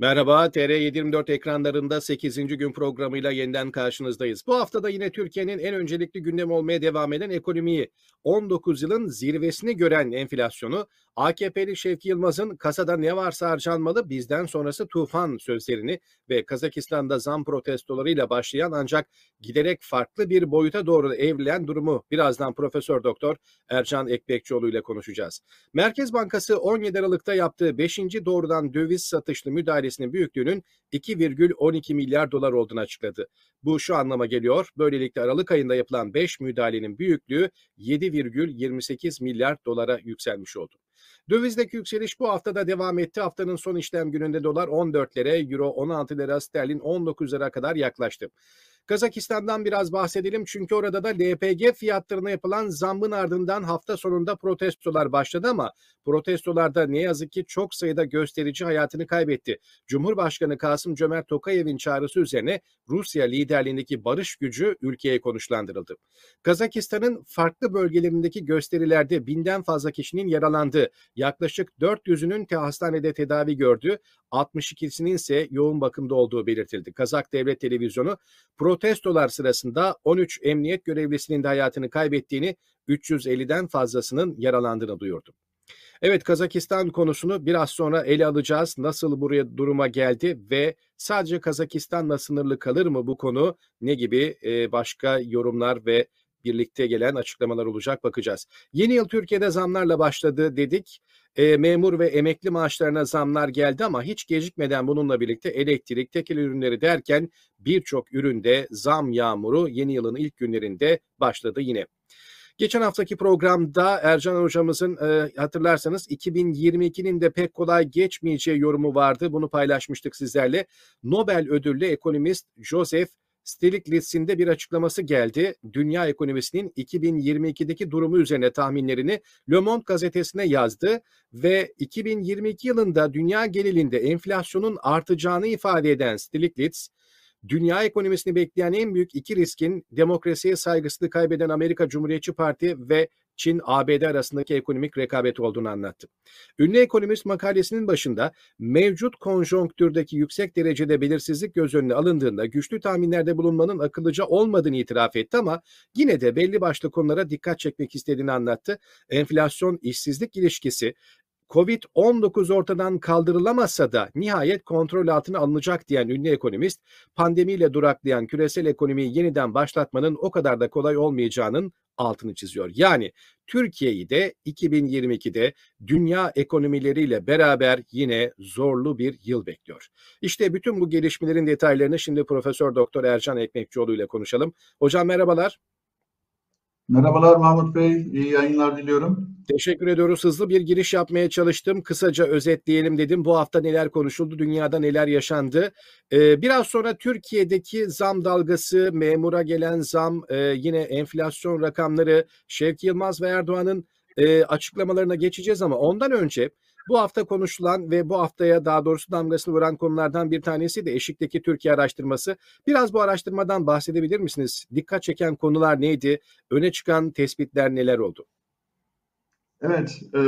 Merhaba, TR724 ekranlarında 8. gün programıyla yeniden karşınızdayız. Bu hafta da yine Türkiye'nin en öncelikli gündem olmaya devam eden ekonomiyi, 19 yılın zirvesini gören enflasyonu, AKP'li Şevki Yılmaz'ın kasada ne varsa harcanmalı bizden sonrası tufan sözlerini ve Kazakistan'da zam protestolarıyla başlayan ancak giderek farklı bir boyuta doğru evrilen durumu birazdan Profesör Doktor Ercan Ekbekçioğlu ile konuşacağız. Merkez Bankası 17 Aralık'ta yaptığı 5. doğrudan döviz satışlı müdahalesinin büyüklüğünün 2,12 milyar dolar olduğunu açıkladı. Bu şu anlama geliyor. Böylelikle Aralık ayında yapılan 5 müdahalenin büyüklüğü 7,28 milyar dolara yükselmiş oldu. Dövizdeki yükseliş bu haftada devam etti. Haftanın son işlem gününde dolar 14'lere, euro 16 lira, sterlin 19 lira kadar yaklaştı. Kazakistan'dan biraz bahsedelim çünkü orada da LPG fiyatlarına yapılan zammın ardından hafta sonunda protestolar başladı ama protestolarda ne yazık ki çok sayıda gösterici hayatını kaybetti. Cumhurbaşkanı Kasım Cömert Tokayev'in çağrısı üzerine Rusya liderliğindeki barış gücü ülkeye konuşlandırıldı. Kazakistan'ın farklı bölgelerindeki gösterilerde binden fazla kişinin yaralandığı, yaklaşık 400'ünün te hastanede tedavi gördüğü, 62'sinin ise yoğun bakımda olduğu belirtildi. Kazak Devlet Televizyonu protestolar sırasında 13 emniyet görevlisinin de hayatını kaybettiğini, 350'den fazlasının yaralandığını duyurdu. Evet Kazakistan konusunu biraz sonra ele alacağız. Nasıl buraya duruma geldi ve sadece Kazakistan'la sınırlı kalır mı bu konu? Ne gibi başka yorumlar ve birlikte gelen açıklamalar olacak bakacağız. Yeni yıl Türkiye'de zamlarla başladı dedik. E, memur ve emekli maaşlarına zamlar geldi ama hiç gecikmeden bununla birlikte elektrik, tekel ürünleri derken birçok üründe zam yağmuru yeni yılın ilk günlerinde başladı yine. Geçen haftaki programda Ercan hocamızın e, hatırlarsanız 2022'nin de pek kolay geçmeyeceği yorumu vardı. Bunu paylaşmıştık sizlerle. Nobel ödüllü ekonomist Joseph Stiglitz'in de bir açıklaması geldi. Dünya ekonomisinin 2022'deki durumu üzerine tahminlerini Le Monde gazetesine yazdı ve 2022 yılında dünya genelinde enflasyonun artacağını ifade eden Stiglitz, dünya ekonomisini bekleyen en büyük iki riskin demokrasiye saygısını kaybeden Amerika Cumhuriyetçi Parti ve Çin, ABD arasındaki ekonomik rekabet olduğunu anlattı. Ünlü ekonomist makalesinin başında mevcut konjonktürdeki yüksek derecede belirsizlik göz önüne alındığında güçlü tahminlerde bulunmanın akıllıca olmadığını itiraf etti ama yine de belli başlı konulara dikkat çekmek istediğini anlattı. Enflasyon, işsizlik ilişkisi, Covid-19 ortadan kaldırılamazsa da nihayet kontrol altına alınacak diyen ünlü ekonomist, pandemiyle duraklayan küresel ekonomiyi yeniden başlatmanın o kadar da kolay olmayacağının altını çiziyor. Yani Türkiye'yi de 2022'de dünya ekonomileriyle beraber yine zorlu bir yıl bekliyor. İşte bütün bu gelişmelerin detaylarını şimdi Profesör Doktor Ercan Ekmekçioğlu ile konuşalım. Hocam merhabalar. Merhabalar Mahmut Bey, iyi yayınlar diliyorum. Teşekkür ediyoruz. Hızlı bir giriş yapmaya çalıştım. Kısaca özetleyelim dedim. Bu hafta neler konuşuldu, dünyada neler yaşandı. Ee, biraz sonra Türkiye'deki zam dalgası, memura gelen zam, e, yine enflasyon rakamları, Şevki Yılmaz ve Erdoğan'ın e, açıklamalarına geçeceğiz ama ondan önce bu hafta konuşulan ve bu haftaya daha doğrusu damgasını vuran konulardan bir tanesi de Eşik'teki Türkiye araştırması. Biraz bu araştırmadan bahsedebilir misiniz? Dikkat çeken konular neydi? Öne çıkan tespitler neler oldu? Evet, e,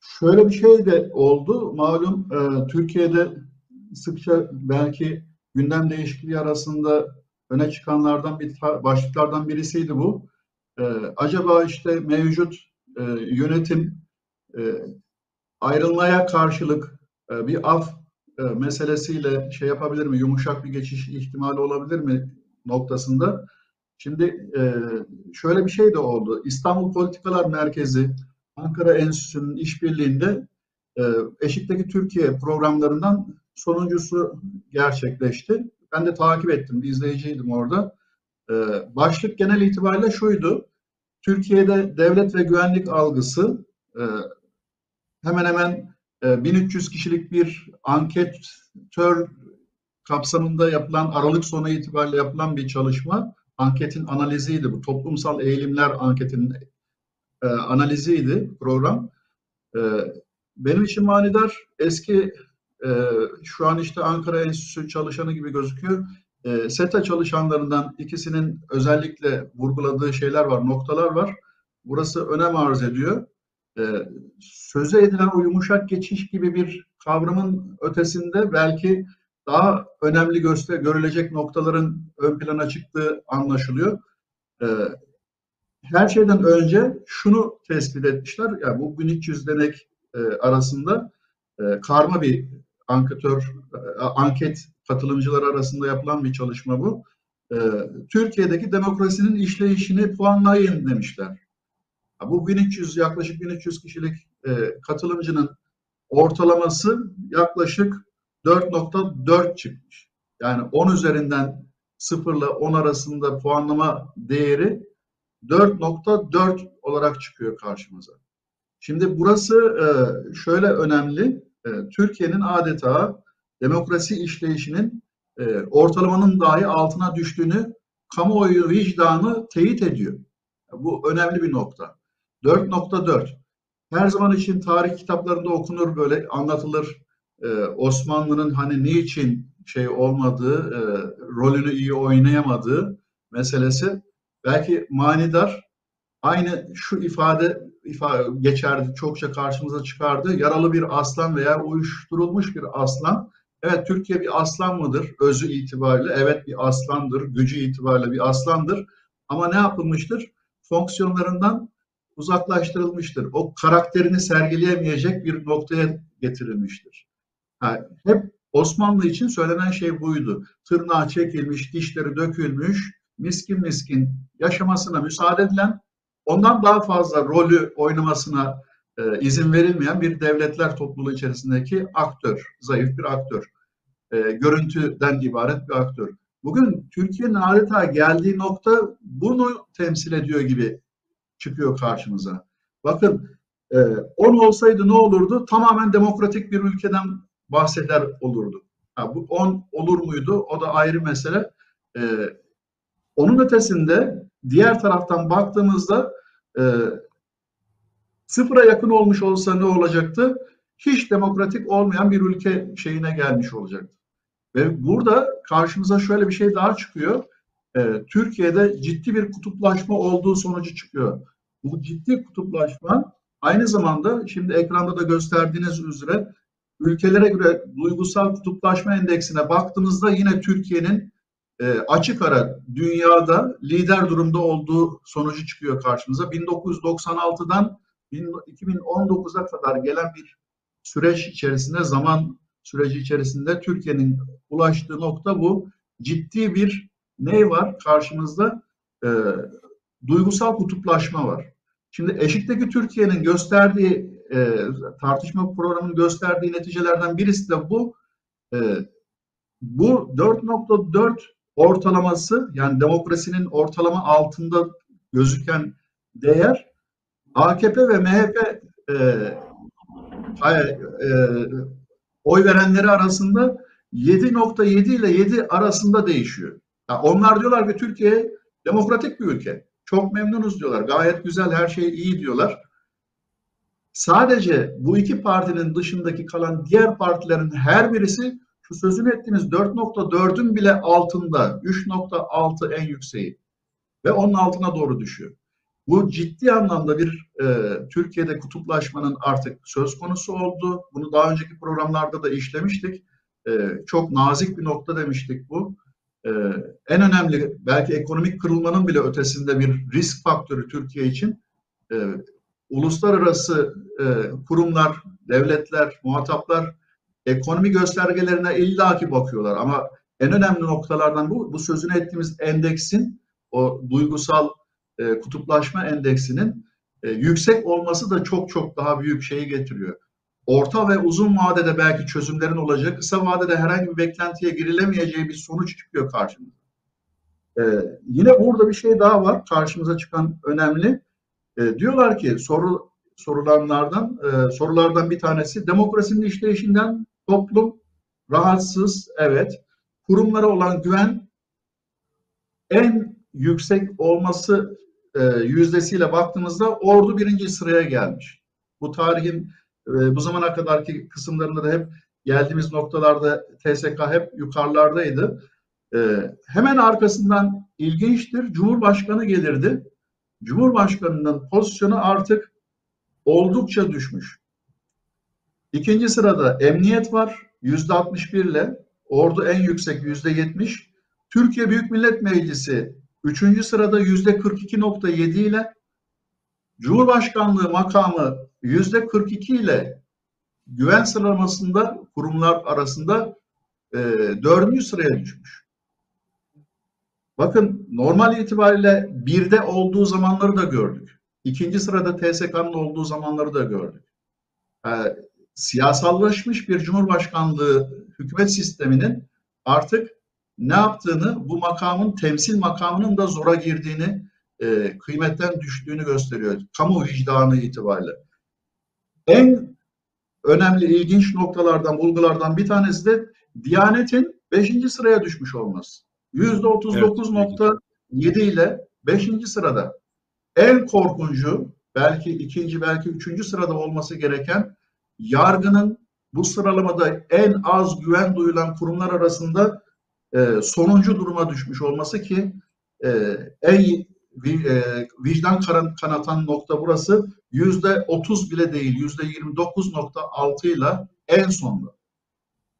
şöyle bir şey de oldu. Malum e, Türkiye'de sıkça belki gündem değişikliği arasında öne çıkanlardan bir başlıklardan birisiydi bu. E, acaba işte mevcut e, yönetim e, ayrılmaya karşılık e, bir af e, meselesiyle şey yapabilir mi, yumuşak bir geçiş ihtimali olabilir mi noktasında. Şimdi e, şöyle bir şey de oldu. İstanbul Politikalar Merkezi, Ankara Enstitüsü'nün işbirliğinde Eşik'teki Türkiye programlarından sonuncusu gerçekleşti. Ben de takip ettim, izleyiciydim orada. Başlık genel itibariyle şuydu. Türkiye'de devlet ve güvenlik algısı hemen hemen 1300 e, kişilik bir anketör kapsamında yapılan Aralık sonu itibariyle yapılan bir çalışma. Anketin analiziydi bu. Toplumsal eğilimler anketinin e, analiziydi program. E, benim için manidar eski e, şu an işte Ankara Enstitüsü çalışanı gibi gözüküyor. SETA çalışanlarından ikisinin özellikle vurguladığı şeyler var, noktalar var. Burası önem arz ediyor e, söze edilen o yumuşak geçiş gibi bir kavramın ötesinde belki daha önemli göster görülecek noktaların ön plana çıktığı anlaşılıyor. Ee, her şeyden önce şunu tespit etmişler. Yani bu 1300 denek e, arasında e, karma bir anketör e, anket katılımcıları arasında yapılan bir çalışma bu. E, Türkiye'deki demokrasinin işleyişini puanlayın demişler. Bu 1300 yaklaşık 1300 kişilik e, katılımcının ortalaması yaklaşık 4.4 çıkmış. Yani 10 üzerinden 0 ile 10 arasında puanlama değeri 4.4 olarak çıkıyor karşımıza. Şimdi burası e, şöyle önemli. E, Türkiye'nin adeta demokrasi işleyişinin ortalamanın dahi altına düştüğünü kamuoyu vicdanı teyit ediyor. Bu önemli bir nokta. 4.4. Her zaman için tarih kitaplarında okunur böyle anlatılır. Ee, Osmanlı'nın hani niçin şey olmadığı, e, rolünü iyi oynayamadığı meselesi belki manidar aynı şu ifade ifade geçerdi çokça karşımıza çıkardı. Yaralı bir aslan veya uyuşturulmuş bir aslan. Evet Türkiye bir aslan mıdır özü itibariyle? Evet bir aslandır, gücü itibariyle bir aslandır. Ama ne yapılmıştır? Fonksiyonlarından uzaklaştırılmıştır. O karakterini sergileyemeyecek bir noktaya getirilmiştir. Yani hep Osmanlı için söylenen şey buydu. Tırnağı çekilmiş, dişleri dökülmüş, miskin miskin yaşamasına müsaade edilen, ondan daha fazla rolü oynamasına e, izin verilmeyen bir devletler topluluğu içerisindeki aktör, zayıf bir aktör. E, görüntüden ibaret bir aktör. Bugün Türkiye'nin adeta geldiği nokta bunu temsil ediyor gibi çıkıyor karşımıza. Bakın 10 e, olsaydı ne olurdu? Tamamen demokratik bir ülkeden bahseder olurdu. Ha, bu 10 olur muydu? O da ayrı mesele. E, onun ötesinde diğer taraftan baktığımızda e, sıfıra yakın olmuş olsa ne olacaktı? Hiç demokratik olmayan bir ülke şeyine gelmiş olacaktı. Ve burada karşımıza şöyle bir şey daha çıkıyor e, Türkiye'de ciddi bir kutuplaşma olduğu sonucu çıkıyor. Bu ciddi kutuplaşma aynı zamanda şimdi ekranda da gösterdiğiniz üzere ülkelere göre duygusal kutuplaşma endeksine baktığımızda yine Türkiye'nin e, açık ara dünyada lider durumda olduğu sonucu çıkıyor karşımıza. 1996'dan 2019'a kadar gelen bir süreç içerisinde zaman süreci içerisinde Türkiye'nin ulaştığı nokta bu. Ciddi bir ne var karşımızda? E, duygusal kutuplaşma var. Şimdi eşikteki Türkiye'nin gösterdiği e, tartışma programının gösterdiği neticelerden birisi de bu. E, bu 4.4 ortalaması yani demokrasinin ortalama altında gözüken değer AKP ve MHP e, e, oy verenleri arasında 7.7 ile 7 arasında değişiyor. Yani onlar diyorlar ki Türkiye demokratik bir ülke. Çok memnunuz diyorlar. Gayet güzel her şey iyi diyorlar. Sadece bu iki partinin dışındaki kalan diğer partilerin her birisi şu sözünü ettiğiniz 4.4'ün bile altında 3.6 en yükseği ve onun altına doğru düşüyor. Bu ciddi anlamda bir e, Türkiye'de kutuplaşmanın artık söz konusu oldu. Bunu daha önceki programlarda da işlemiştik. E, çok nazik bir nokta demiştik bu. Ee, en önemli belki ekonomik kırılmanın bile ötesinde bir risk faktörü Türkiye için. E, uluslararası e, kurumlar, devletler, muhataplar ekonomi göstergelerine illaki bakıyorlar. Ama en önemli noktalardan bu, bu sözünü ettiğimiz endeksin, o duygusal e, kutuplaşma endeksinin e, yüksek olması da çok çok daha büyük şeyi getiriyor orta ve uzun vadede belki çözümlerin olacak, kısa vadede herhangi bir beklentiye girilemeyeceği bir sonuç çıkıyor karşımıza. Ee, yine burada bir şey daha var karşımıza çıkan önemli. Ee, diyorlar ki soru sorulanlardan e, sorulardan bir tanesi demokrasinin işleyişinden toplum rahatsız evet kurumlara olan güven en yüksek olması e, yüzdesiyle baktığımızda ordu birinci sıraya gelmiş. Bu tarihin ee, bu zamana kadarki kısımlarında da hep geldiğimiz noktalarda TSK hep yukarılardaydı. Ee, hemen arkasından ilginçtir Cumhurbaşkanı gelirdi. Cumhurbaşkanının pozisyonu artık oldukça düşmüş. İkinci sırada emniyet var yüzde 61 ile. Ordu en yüksek yüzde 70. Türkiye Büyük Millet Meclisi üçüncü sırada yüzde 42.7 ile. Cumhurbaşkanlığı makamı yüzde 42 ile güven sıralamasında kurumlar arasında e, dördüncü sıraya düşmüş. Bakın normal itibariyle birde olduğu zamanları da gördük. İkinci sırada TSK'nın olduğu zamanları da gördük. E, siyasallaşmış bir cumhurbaşkanlığı hükümet sisteminin artık ne yaptığını, bu makamın temsil makamının da zora girdiğini, e, kıymetten düştüğünü gösteriyor. Kamu vicdanı itibariyle. En önemli, ilginç noktalardan, bulgulardan bir tanesi de Diyanet'in 5. sıraya düşmüş olması. %39.7 evet. ile 5. sırada. En korkuncu, belki ikinci, belki üçüncü sırada olması gereken yargının bu sıralamada en az güven duyulan kurumlar arasında e, sonuncu duruma düşmüş olması ki e, en vicdan kanatan nokta burası yüzde otuz bile değil yüzde yirmi dokuz nokta altı ile en sonda.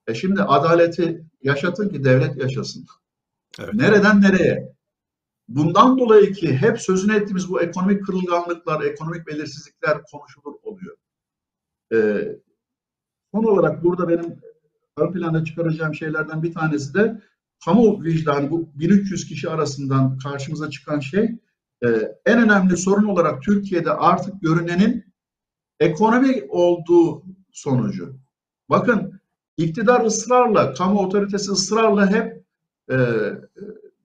E şimdi adaleti yaşatın ki devlet yaşasın. Evet. Nereden nereye? Bundan dolayı ki hep sözünü ettiğimiz bu ekonomik kırılganlıklar, ekonomik belirsizlikler konuşulur oluyor. Ee, son olarak burada benim ön planda çıkaracağım şeylerden bir tanesi de kamu vicdanı bu 1300 kişi arasından karşımıza çıkan şey e, en önemli sorun olarak Türkiye'de artık görünenin ekonomi olduğu sonucu. Bakın iktidar ısrarla, kamu otoritesi ısrarla hep e,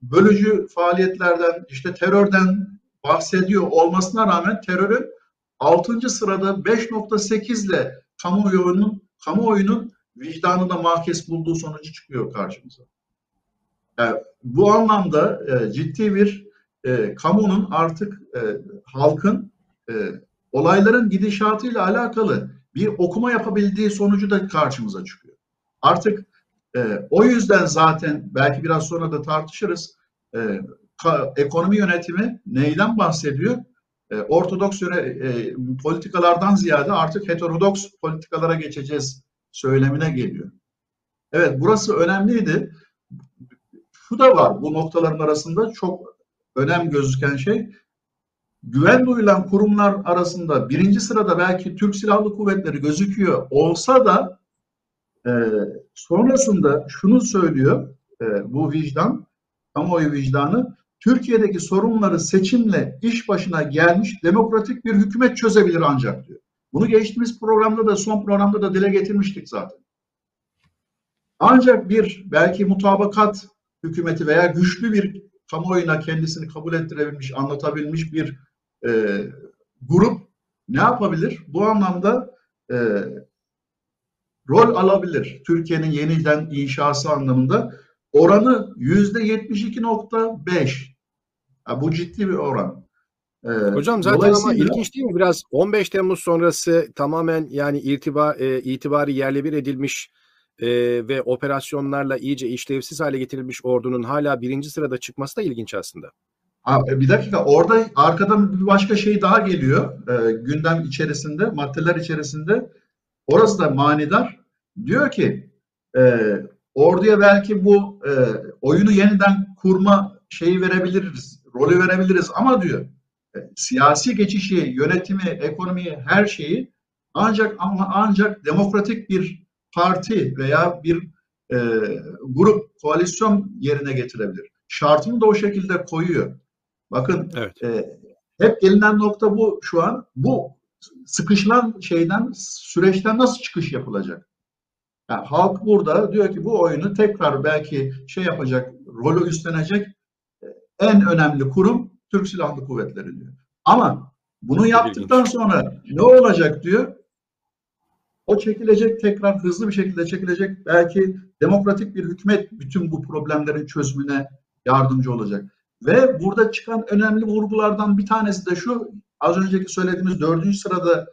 bölücü faaliyetlerden, işte terörden bahsediyor olmasına rağmen terörün 6. sırada 5.8 ile kamuoyunun kamuoyunun vicdanında mahkes bulduğu sonucu çıkıyor karşımıza. Yani bu anlamda e, ciddi bir e, kamunun artık e, halkın e, olayların gidişatıyla alakalı bir okuma yapabildiği sonucu da karşımıza çıkıyor. Artık e, o yüzden zaten belki biraz sonra da tartışırız. E, ka, ekonomi yönetimi neyden bahsediyor? E, ortodoks yöne, e, politikalardan ziyade artık heterodoks politikalara geçeceğiz söylemine geliyor. Evet burası önemliydi. Şu da var bu noktaların arasında çok önem gözüken şey güven duyulan kurumlar arasında birinci sırada belki Türk Silahlı Kuvvetleri gözüküyor olsa da e, sonrasında şunu söylüyor e, bu vicdan, kamuoyu vicdanı Türkiye'deki sorunları seçimle iş başına gelmiş demokratik bir hükümet çözebilir ancak diyor. Bunu geçtiğimiz programda da son programda da dile getirmiştik zaten. Ancak bir belki mutabakat hükümeti veya güçlü bir kamuoyuna kendisini kabul ettirebilmiş, anlatabilmiş bir e, grup ne yapabilir? Bu anlamda e, rol alabilir. Türkiye'nin yeniden inşası anlamında oranı yüzde 72.5. Yani bu ciddi bir oran. Ee, Hocam zaten dolayısıyla... ama ilginç değil mi? Biraz 15 Temmuz sonrası tamamen yani irtiba, e, itibarı yerle bir edilmiş e, ve operasyonlarla iyice işlevsiz hale getirilmiş ordunun hala birinci sırada çıkması da ilginç aslında. Abi, bir dakika orada arkadan bir başka şey daha geliyor. E, gündem içerisinde maddeler içerisinde. Orası da manidar. Diyor ki e, orduya belki bu e, oyunu yeniden kurma şeyi verebiliriz rolü verebiliriz ama diyor e, siyasi geçişi yönetimi ekonomiyi her şeyi ancak ama ancak demokratik bir parti veya bir e, grup koalisyon yerine getirebilir. Şartını da o şekilde koyuyor. Bakın evet. e, hep gelinen nokta bu şu an. Bu sıkışılan şeyden, süreçten nasıl çıkış yapılacak? Yani halk burada diyor ki bu oyunu tekrar belki şey yapacak, rolü üstlenecek e, en önemli kurum Türk Silahlı Kuvvetleri diyor. Ama bunu yaptıktan sonra ne olacak diyor? O çekilecek tekrar hızlı bir şekilde çekilecek. Belki demokratik bir hükümet bütün bu problemlerin çözümüne yardımcı olacak. Ve burada çıkan önemli vurgulardan bir tanesi de şu, az önceki söylediğimiz dördüncü sırada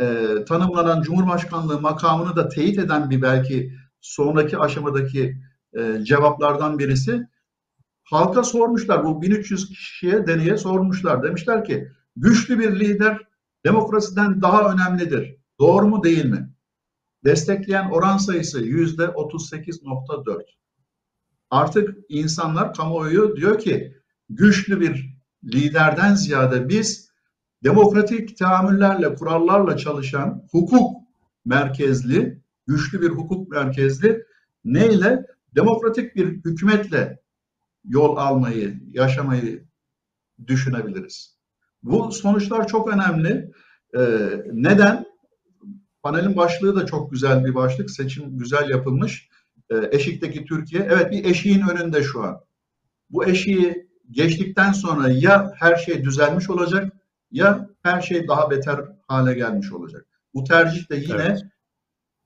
e, tanımlanan Cumhurbaşkanlığı makamını da teyit eden bir belki sonraki aşamadaki e, cevaplardan birisi. Halka sormuşlar, bu 1300 kişiye deneye sormuşlar. Demişler ki güçlü bir lider demokrasiden daha önemlidir. Doğru mu değil mi? destekleyen oran sayısı yüzde 38.4. Artık insanlar kamuoyu diyor ki güçlü bir liderden ziyade biz demokratik teamüllerle, kurallarla çalışan hukuk merkezli, güçlü bir hukuk merkezli neyle? Demokratik bir hükümetle yol almayı, yaşamayı düşünebiliriz. Bu sonuçlar çok önemli. Ee, neden? Panelin başlığı da çok güzel bir başlık. Seçim güzel yapılmış. Ee, eşikteki Türkiye. Evet bir eşiğin önünde şu an. Bu eşiği geçtikten sonra ya her şey düzelmiş olacak ya her şey daha beter hale gelmiş olacak. Bu tercih de yine evet.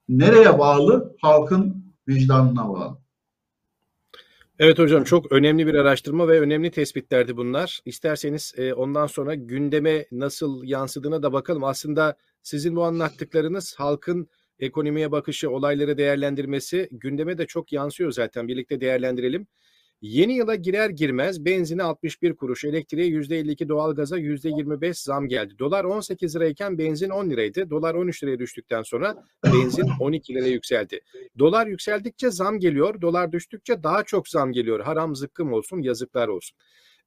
nereye bağlı? Halkın vicdanına bağlı. Evet hocam çok önemli bir araştırma ve önemli tespitlerdi bunlar. İsterseniz e, ondan sonra gündeme nasıl yansıdığına da bakalım. Aslında sizin bu anlattıklarınız halkın ekonomiye bakışı, olayları değerlendirmesi gündeme de çok yansıyor zaten. Birlikte değerlendirelim. Yeni yıla girer girmez benzine 61 kuruş, elektriğe %52, doğalgaza %25 zam geldi. Dolar 18 lirayken benzin 10 liraydı. Dolar 13 liraya düştükten sonra benzin 12 liraya yükseldi. Dolar yükseldikçe zam geliyor, dolar düştükçe daha çok zam geliyor. Haram zıkkım olsun, yazıklar olsun.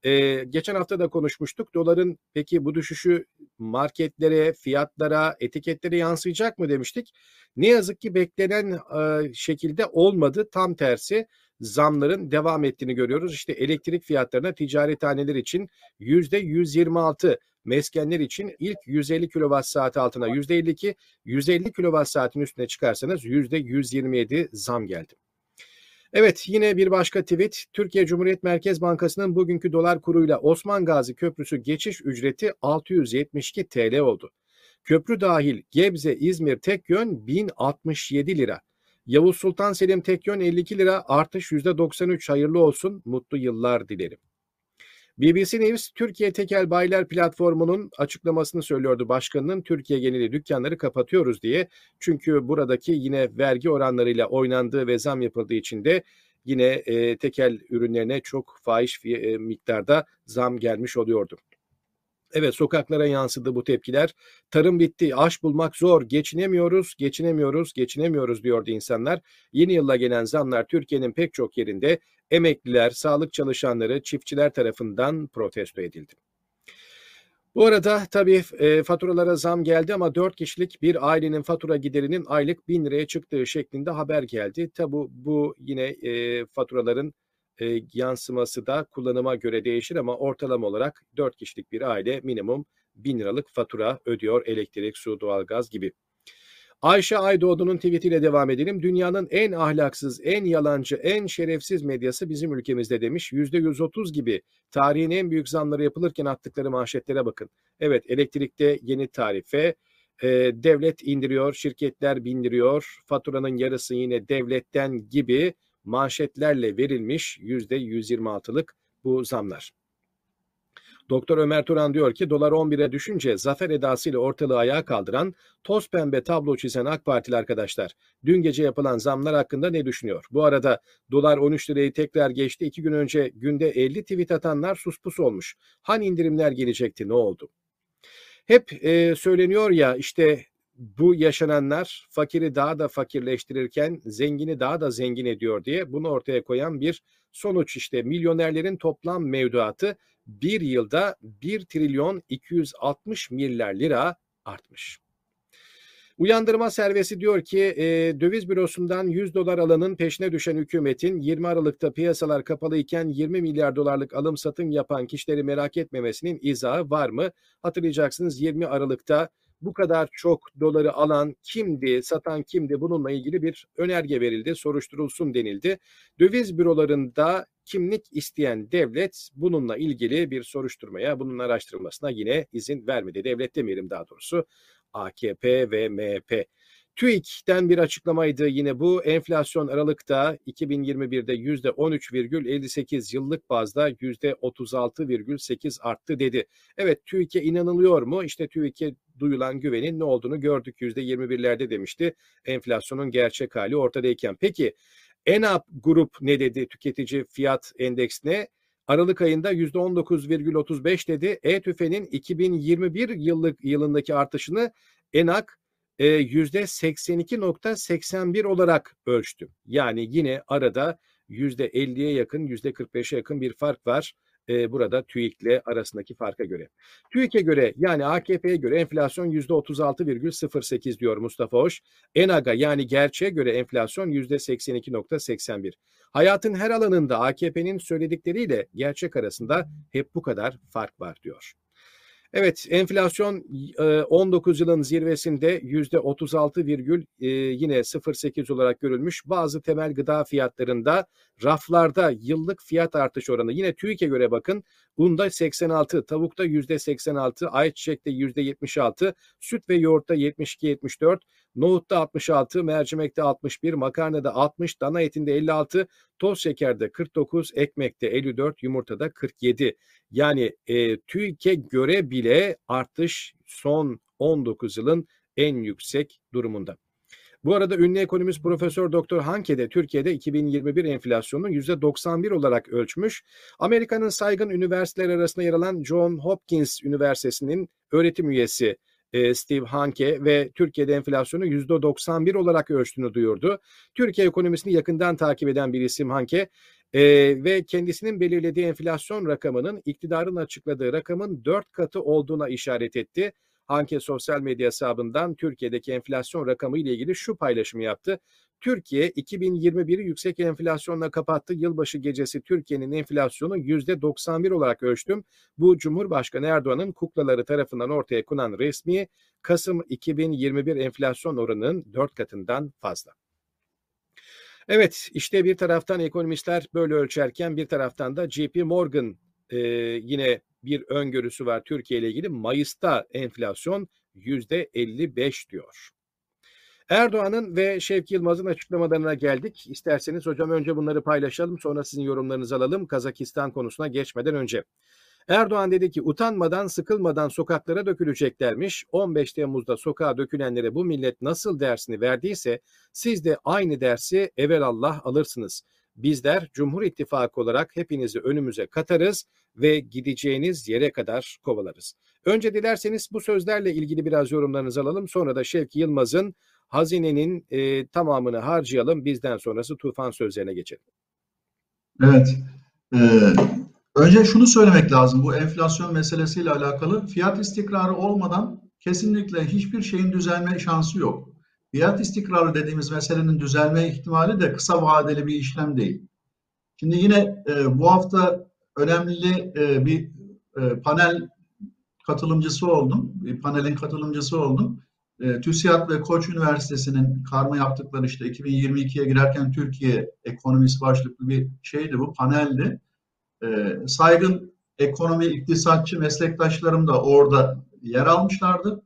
Ee, geçen hafta da konuşmuştuk. Doların peki bu düşüşü marketlere, fiyatlara, etiketlere yansıyacak mı demiştik. Ne yazık ki beklenen e, şekilde olmadı. Tam tersi zamların devam ettiğini görüyoruz. İşte elektrik fiyatlarına ticarethaneler için yüzde 126, meskenler için ilk 150 kilowatt saati altına yüzde 52, 150 kilowatt saatin üstüne çıkarsanız yüzde 127 zam geldi. Evet yine bir başka tweet. Türkiye Cumhuriyet Merkez Bankası'nın bugünkü dolar kuruyla Osman Gazi Köprüsü geçiş ücreti 672 TL oldu. Köprü dahil Gebze, İzmir tek yön 1067 lira. Yavuz Sultan Selim Tekyön 52 lira artış %93 hayırlı olsun mutlu yıllar dilerim. BBC News Türkiye Tekel Bayiler Platformu'nun açıklamasını söylüyordu başkanının Türkiye geneli dükkanları kapatıyoruz diye. Çünkü buradaki yine vergi oranlarıyla oynandığı ve zam yapıldığı için de yine e, tekel ürünlerine çok fahiş e, miktarda zam gelmiş oluyordu. Evet sokaklara yansıdı bu tepkiler. Tarım bitti, aş bulmak zor, geçinemiyoruz, geçinemiyoruz, geçinemiyoruz diyordu insanlar. Yeni yılla gelen zamlar Türkiye'nin pek çok yerinde emekliler, sağlık çalışanları, çiftçiler tarafından protesto edildi. Bu arada tabii e, faturalara zam geldi ama 4 kişilik bir ailenin fatura giderinin aylık 1000 liraya çıktığı şeklinde haber geldi. Tabi bu yine e, faturaların e, yansıması da kullanıma göre değişir ama ortalama olarak 4 kişilik bir aile minimum 1000 liralık fatura ödüyor elektrik, su, doğalgaz gibi. Ayşe Aydoğdu'nun tweetiyle devam edelim. Dünyanın en ahlaksız, en yalancı, en şerefsiz medyası bizim ülkemizde demiş. %130 gibi tarihin en büyük zamları yapılırken attıkları manşetlere bakın. Evet elektrikte yeni tarife, e, devlet indiriyor, şirketler bindiriyor, faturanın yarısı yine devletten gibi manşetlerle verilmiş %126'lık bu zamlar. Doktor Ömer Turan diyor ki dolar 11'e düşünce zafer edasıyla ortalığı ayağa kaldıran toz pembe tablo çizen AK Partili arkadaşlar dün gece yapılan zamlar hakkında ne düşünüyor? Bu arada dolar 13 lirayı tekrar geçti. İki gün önce günde 50 tweet atanlar suspus olmuş. Hani indirimler gelecekti ne oldu? Hep e, söyleniyor ya işte bu yaşananlar fakiri daha da fakirleştirirken zengini daha da zengin ediyor diye bunu ortaya koyan bir sonuç işte milyonerlerin toplam mevduatı bir yılda 1 trilyon 260 milyar lira artmış. Uyandırma servisi diyor ki e, döviz bürosundan 100 dolar alanın peşine düşen hükümetin 20 Aralık'ta piyasalar kapalı iken 20 milyar dolarlık alım satım yapan kişileri merak etmemesinin izahı var mı? Hatırlayacaksınız 20 Aralık'ta bu kadar çok doları alan kimdi, satan kimdi bununla ilgili bir önerge verildi, soruşturulsun denildi. Döviz bürolarında kimlik isteyen devlet bununla ilgili bir soruşturmaya, bunun araştırılmasına yine izin vermedi. Devlet demeyelim daha doğrusu AKP ve MHP. TÜİK'ten bir açıklamaydı yine bu. Enflasyon Aralık'ta 2021'de %13,58 yıllık bazda %36,8 arttı dedi. Evet TÜİK'e inanılıyor mu? İşte TÜİK'e duyulan güvenin ne olduğunu gördük. %21'lerde demişti. Enflasyonun gerçek hali ortadayken. Peki ENAP grup ne dedi tüketici fiyat endeksine? Aralık ayında %19,35 dedi. E-TÜFE'nin 2021 yıllık yılındaki artışını ENAK e, %82.81 olarak ölçtüm. Yani yine arada %50'ye yakın, %45'e yakın bir fark var e, burada TÜİK'le arasındaki farka göre. TÜİK'e göre yani AKP'ye göre enflasyon %36,08 diyor Mustafa Hoş. ENAG'a yani gerçeğe göre enflasyon %82,81. Hayatın her alanında AKP'nin söyledikleriyle gerçek arasında hep bu kadar fark var diyor. Evet enflasyon 19 yılın zirvesinde %36 virgül yine 0.8 olarak görülmüş. Bazı temel gıda fiyatlarında raflarda yıllık fiyat artış oranı yine TÜİK'e göre bakın Unda 86, tavukta %86, ayçiçekte %76, süt ve yoğurtta 72-74, nohutta 66, mercimekte 61, makarnada 60, dana etinde 56, toz şekerde 49, ekmekte 54, yumurtada 47. Yani e, TÜİK'e göre bile artış son 19 yılın en yüksek durumunda. Bu arada ünlü ekonomist Profesör Doktor Hanke de Türkiye'de 2021 enflasyonunu %91 olarak ölçmüş. Amerika'nın saygın üniversiteler arasında yer alan John Hopkins Üniversitesi'nin öğretim üyesi e, Steve Hanke ve Türkiye'de enflasyonu %91 olarak ölçtüğünü duyurdu. Türkiye ekonomisini yakından takip eden bir isim Hanke e, ve kendisinin belirlediği enflasyon rakamının iktidarın açıkladığı rakamın dört katı olduğuna işaret etti. Hanke sosyal medya hesabından Türkiye'deki enflasyon rakamı ile ilgili şu paylaşımı yaptı. Türkiye 2021'i yüksek enflasyonla kapattı. Yılbaşı gecesi Türkiye'nin enflasyonu %91 olarak ölçtüm. Bu Cumhurbaşkanı Erdoğan'ın kuklaları tarafından ortaya konan resmi Kasım 2021 enflasyon oranının 4 katından fazla. Evet işte bir taraftan ekonomistler böyle ölçerken bir taraftan da JP Morgan e, yine bir öngörüsü var Türkiye ile ilgili. Mayıs'ta enflasyon %55 diyor. Erdoğan'ın ve Şevki Yılmaz'ın açıklamalarına geldik. İsterseniz hocam önce bunları paylaşalım sonra sizin yorumlarınızı alalım Kazakistan konusuna geçmeden önce. Erdoğan dedi ki utanmadan sıkılmadan sokaklara döküleceklermiş. 15 Temmuz'da sokağa dökülenlere bu millet nasıl dersini verdiyse siz de aynı dersi evelallah alırsınız. Bizler Cumhur İttifakı olarak hepinizi önümüze katarız ve gideceğiniz yere kadar kovalarız. Önce dilerseniz bu sözlerle ilgili biraz yorumlarınızı alalım. Sonra da Şevki Yılmaz'ın hazinenin e, tamamını harcayalım. Bizden sonrası tufan sözlerine geçelim. Evet. Ee, önce şunu söylemek lazım. Bu enflasyon meselesiyle alakalı fiyat istikrarı olmadan kesinlikle hiçbir şeyin düzelme şansı yok. Fiyat istikrarı dediğimiz meselenin düzelme ihtimali de kısa vadeli bir işlem değil. Şimdi yine e, bu hafta önemli e, bir e, panel katılımcısı oldum. Bir panelin katılımcısı oldum. E, TÜSİAD ve Koç Üniversitesi'nin karma yaptıkları işte 2022'ye girerken Türkiye ekonomisi başlıklı bir şeydi bu, paneldi. E, saygın ekonomi, iktisatçı meslektaşlarım da orada yer almışlardı.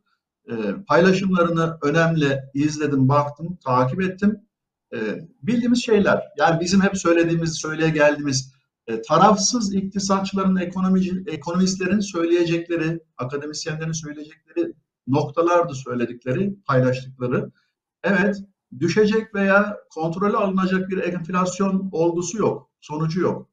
E, paylaşımlarını önemli izledim, baktım, takip ettim. E, bildiğimiz şeyler, yani bizim hep söylediğimiz, söyleye geldiğimiz e, tarafsız iktisatçıların, ekonomici, ekonomistlerin söyleyecekleri, akademisyenlerin söyleyecekleri noktalardı söyledikleri, paylaştıkları. Evet, düşecek veya kontrolü alınacak bir enflasyon olgusu yok, sonucu yok.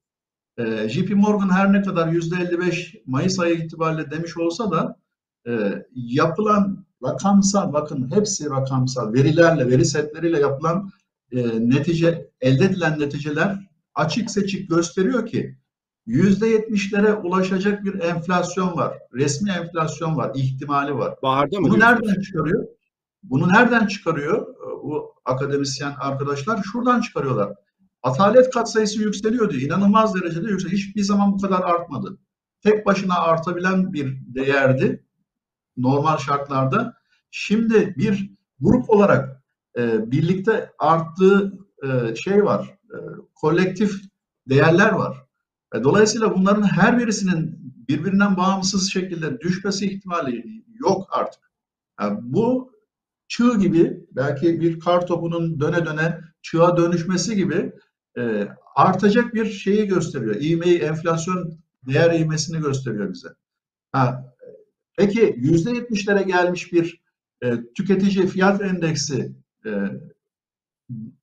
E, JP Morgan her ne kadar %55 Mayıs ayı itibariyle demiş olsa da e, yapılan rakamsal, bakın hepsi rakamsal, verilerle, veri setleriyle yapılan e, netice, elde edilen neticeler açık seçik gösteriyor ki yüzde yetmişlere ulaşacak bir enflasyon var. Resmi enflasyon var, ihtimali var. Baharda mı? Bunu nereden çıkarıyor? Bunu nereden çıkarıyor bu akademisyen arkadaşlar? Şuradan çıkarıyorlar. Atalet katsayısı yükseliyor diyor. İnanılmaz derecede yükseliyor. Hiçbir zaman bu kadar artmadı. Tek başına artabilen bir değerdi normal şartlarda. Şimdi bir grup olarak e, birlikte arttığı e, şey var. E, kolektif değerler var. E, dolayısıyla bunların her birisinin birbirinden bağımsız şekilde düşmesi ihtimali yok artık. Yani bu çığ gibi belki bir kar topunun döne döne çığa dönüşmesi gibi e, artacak bir şeyi gösteriyor. İğmeyi, enflasyon değer iğmesini gösteriyor bize. Ha, peki yüzde yetmişlere gelmiş bir e, tüketici fiyat endeksi e,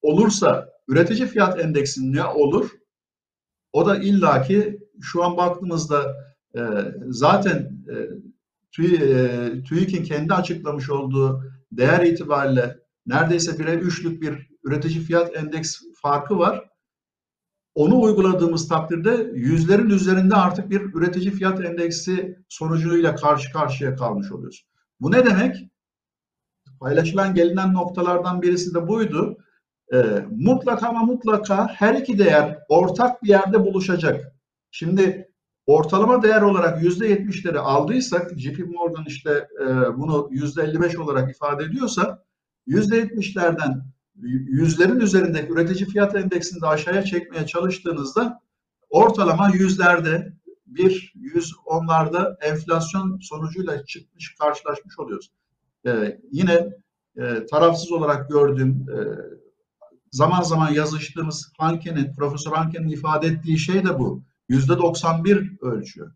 olursa üretici fiyat endeksi ne olur? O da illaki şu an baktığımızda e, zaten e, TÜİ, e, TÜİK'in kendi açıklamış olduğu değer itibariyle neredeyse 1'e 3'lük bir üretici fiyat endeks farkı var. Onu uyguladığımız takdirde yüzlerin üzerinde artık bir üretici fiyat endeksi sonucuyla karşı karşıya kalmış oluyoruz. Bu ne demek? Paylaşılan gelinen noktalardan birisi de buydu. Ee, mutlaka ama mutlaka her iki değer ortak bir yerde buluşacak. Şimdi ortalama değer olarak yüzde yetmişleri aldıysak, JP Morgan işte e, bunu yüzde 55 olarak ifade ediyorsa, yüzde yetmişlerden yüzlerin üzerindeki üretici fiyat endeksini de aşağıya çekmeye çalıştığınızda ortalama yüzlerde bir, yüz onlarda enflasyon sonucuyla çıkmış, karşılaşmış oluyoruz. Ee, yine e, tarafsız olarak gördüğüm e, zaman zaman yazıştığımız Hanke'nin, Profesör Hanke'nin ifade ettiği şey de bu. Yüzde 91 ölçüyor.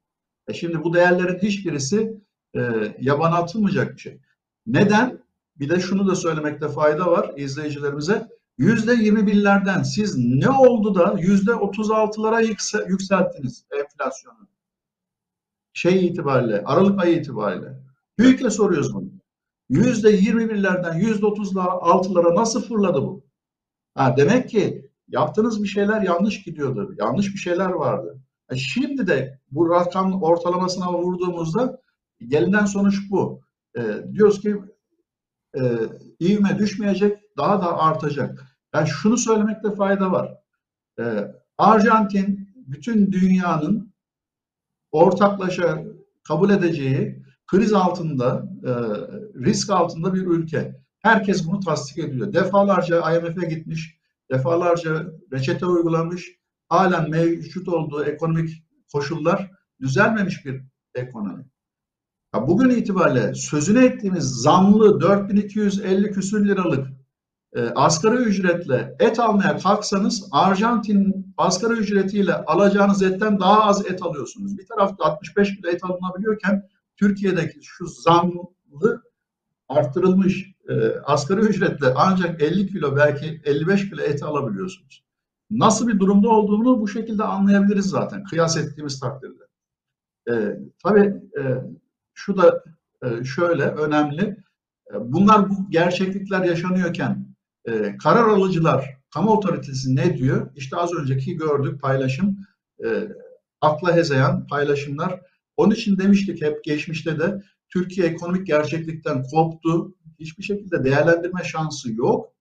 E şimdi bu değerlerin hiçbirisi e, yabana atılmayacak bir şey. Neden? Bir de şunu da söylemekte fayda var izleyicilerimize. Yüzde 21'lerden siz ne oldu da yüzde 36'lara yükselttiniz enflasyonu? Şey itibariyle, Aralık ayı itibariyle. TÜİK'e soruyoruz bunu. Yüzde 21'lerden yüzde 36'lara nasıl fırladı bu? Ha, demek ki yaptığınız bir şeyler yanlış gidiyordu. Yanlış bir şeyler vardı. E şimdi de bu rakam ortalamasına vurduğumuzda gelinen sonuç bu. E, diyoruz ki e, ivme düşmeyecek, daha da artacak. Yani şunu söylemekte fayda var. E, Arjantin bütün dünyanın ortaklaşa kabul edeceği kriz altında, e, risk altında bir ülke. Herkes bunu tasdik ediyor. Defalarca IMF'e gitmiş, defalarca reçete uygulamış, halen mevcut olduğu ekonomik koşullar düzelmemiş bir ekonomi. Ya bugün itibariyle sözüne ettiğimiz zamlı 4250 küsür liralık e, asgari ücretle et almaya kalksanız Arjantin asgari ücretiyle alacağınız etten daha az et alıyorsunuz. Bir tarafta 65 kilo et alınabiliyorken Türkiye'deki şu zamlı arttırılmış e, asgari ücretle ancak 50 kilo belki 55 kilo et alabiliyorsunuz. Nasıl bir durumda olduğunu bu şekilde anlayabiliriz zaten kıyas ettiğimiz takdirde. E, tabii e, şu da e, şöyle önemli. E, bunlar bu gerçeklikler yaşanıyorken e, karar alıcılar, kamu otoritesi ne diyor? İşte az önceki gördük paylaşım, akla hezeyan paylaşımlar. Onun için demiştik hep geçmişte de Türkiye ekonomik gerçeklikten koptu. Hiçbir şekilde değerlendirme şansı yok.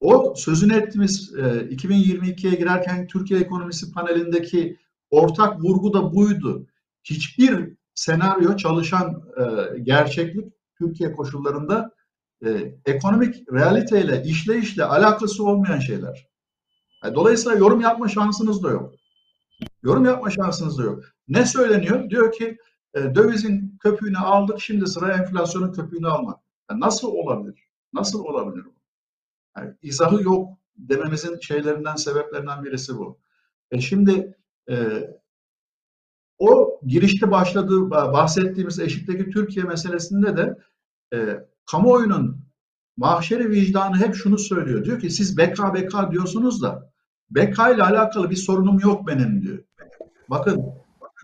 O sözünü ettiğimiz 2022'ye girerken Türkiye ekonomisi panelindeki ortak vurgu da buydu hiçbir senaryo çalışan e, gerçeklik Türkiye koşullarında e, ekonomik realiteyle, işleyişle alakası olmayan şeyler. Yani e, dolayısıyla yorum yapma şansınız da yok. Yorum yapma şansınız da yok. Ne söyleniyor? Diyor ki e, dövizin köpüğünü aldık, şimdi sıra enflasyonun köpüğünü almak. Yani nasıl olabilir? Nasıl olabilir bu? Yani izahı yok dememizin şeylerinden, sebeplerinden birisi bu. E şimdi e, o girişte başladığı bahsettiğimiz eşitteki Türkiye meselesinde de e, kamuoyunun mahşeri vicdanı hep şunu söylüyor. Diyor ki siz BK BK diyorsunuz da BK ile alakalı bir sorunum yok benim diyor. Bakın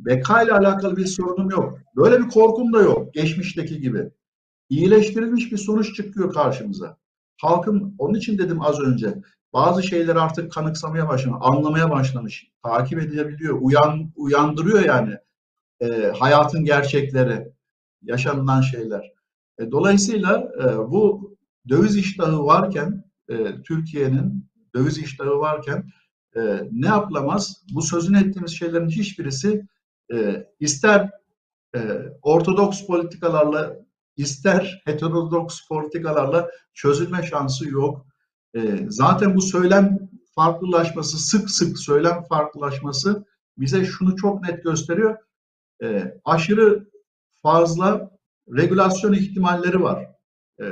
BK ile alakalı bir sorunum yok. Böyle bir korkum da yok geçmişteki gibi. İyileştirilmiş bir sonuç çıkıyor karşımıza. Halkın onun için dedim az önce bazı şeyler artık kanıksamaya başlamış, anlamaya başlamış, takip edilebiliyor, uyan, uyandırıyor yani e, hayatın gerçekleri, yaşanılan şeyler. E, dolayısıyla e, bu döviz iştahı varken, e, Türkiye'nin döviz iştahı varken e, ne yapılamaz? Bu sözünü ettiğimiz şeylerin hiçbirisi e, ister e, ortodoks politikalarla ister heterodoks politikalarla çözülme şansı yok. E, zaten bu söylem farklılaşması, sık sık söylem farklılaşması bize şunu çok net gösteriyor. E, aşırı fazla regülasyon ihtimalleri var. E,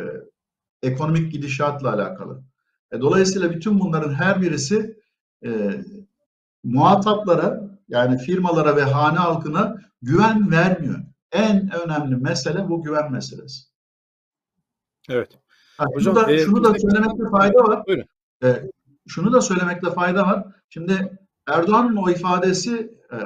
ekonomik gidişatla alakalı. E, dolayısıyla bütün bunların her birisi e, muhataplara yani firmalara ve hane halkına güven vermiyor. En önemli mesele bu güven meselesi. Evet. Ha, Hocam, şunu da, e, şunu da söylemekte fayda var. Buyurun. E, şunu da söylemekte fayda var. Şimdi Erdoğan'ın o ifadesi e,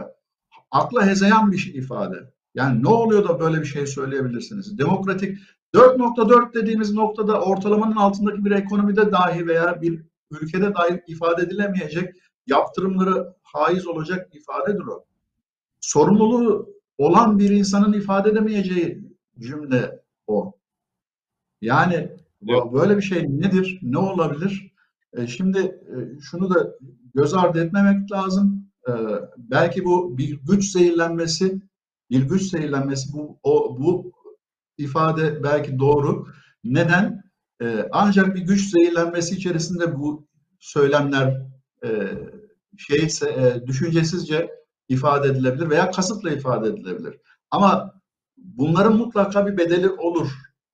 akla hezeyan bir ifade. Yani ne oluyor da böyle bir şey söyleyebilirsiniz? Demokratik 4.4 dediğimiz noktada ortalamanın altındaki bir ekonomide dahi veya bir ülkede dahi ifade edilemeyecek yaptırımları haiz olacak ifadedir o. Sorumluluğu olan bir insanın ifade edemeyeceği cümle o. Yani Evet. böyle bir şey nedir? Ne olabilir? E, şimdi e, şunu da göz ardı etmemek lazım. E, belki bu bir güç zehirlenmesi, bir güç zehirlenmesi bu o bu ifade belki doğru. Neden? E, ancak bir güç zehirlenmesi içerisinde bu söylemler e, şeyse e, düşüncesizce ifade edilebilir veya kasıtla ifade edilebilir. Ama bunların mutlaka bir bedeli olur.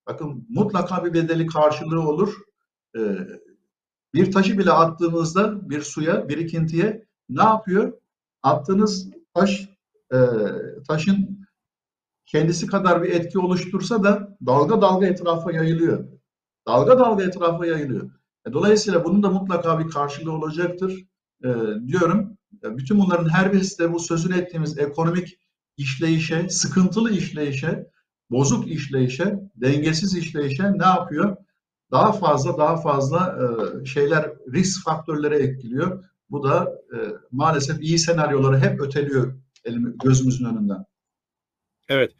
Bakın mutlaka bir bedeli karşılığı olur. E, bir taşı bile attığınızda bir suya, birikintiye ne yapıyor? Attığınız taş e, taşın kendisi kadar bir etki oluştursa da dalga dalga etrafa yayılıyor. Dalga dalga etrafa yayılıyor. E, Dolayısıyla bunun da mutlaka bir karşılığı olacaktır e, diyorum. Bütün bunların her birisi de bu sözünü ettiğimiz ekonomik işleyişe, sıkıntılı işleyişe, bozuk işleyişe, dengesiz işleyişe ne yapıyor? Daha fazla daha fazla e, şeyler risk faktörleri etkiliyor. Bu da e, maalesef iyi senaryoları hep öteliyor gözümüzün önünden. Evet.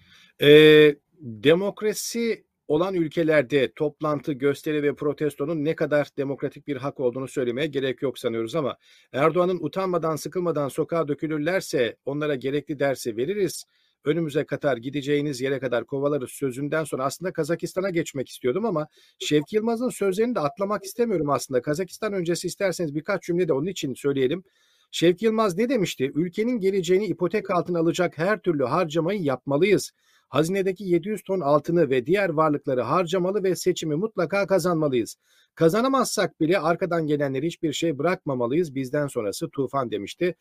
Ee, demokrasi olan ülkelerde toplantı, gösteri ve protestonun ne kadar demokratik bir hak olduğunu söylemeye gerek yok sanıyoruz ama Erdoğan'ın utanmadan sıkılmadan sokağa dökülürlerse onlara gerekli dersi veririz. Önümüze kadar gideceğiniz yere kadar kovalarız sözünden sonra aslında Kazakistan'a geçmek istiyordum ama Şevki Yılmaz'ın sözlerini de atlamak istemiyorum aslında. Kazakistan öncesi isterseniz birkaç cümle de onun için söyleyelim. Şevki Yılmaz ne demişti? Ülkenin geleceğini ipotek altına alacak her türlü harcamayı yapmalıyız. Hazinedeki 700 ton altını ve diğer varlıkları harcamalı ve seçimi mutlaka kazanmalıyız. Kazanamazsak bile arkadan gelenleri hiçbir şey bırakmamalıyız. Bizden sonrası tufan demişti.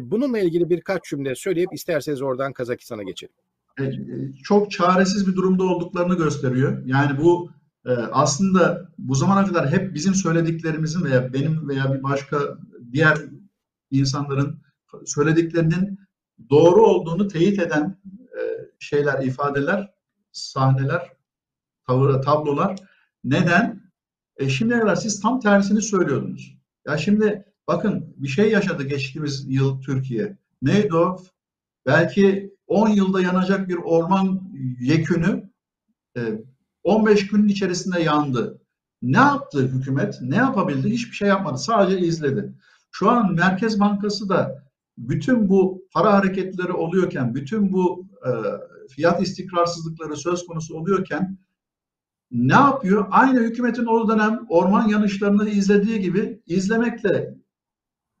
Bununla ilgili birkaç cümle söyleyip isterseniz oradan Kazakistan'a geçelim. E, Çok çaresiz bir durumda olduklarını gösteriyor. Yani bu e, aslında bu zamana kadar hep bizim söylediklerimizin veya benim veya bir başka diğer insanların söylediklerinin doğru olduğunu teyit eden e, şeyler, ifadeler, sahneler, tavır, tablolar. Neden? E şimdiye kadar siz tam tersini söylüyordunuz. Ya şimdi bakın bir şey yaşadı geçtiğimiz yıl Türkiye. Neydi o? Belki 10 yılda yanacak bir orman yekünü e, 15 günün içerisinde yandı. Ne yaptı hükümet? Ne yapabildi? Hiçbir şey yapmadı. Sadece izledi. Şu an Merkez Bankası da bütün bu para hareketleri oluyorken, bütün bu e, fiyat istikrarsızlıkları söz konusu oluyorken ne yapıyor? Aynı hükümetin o dönem orman yanışlarını izlediği gibi izlemekle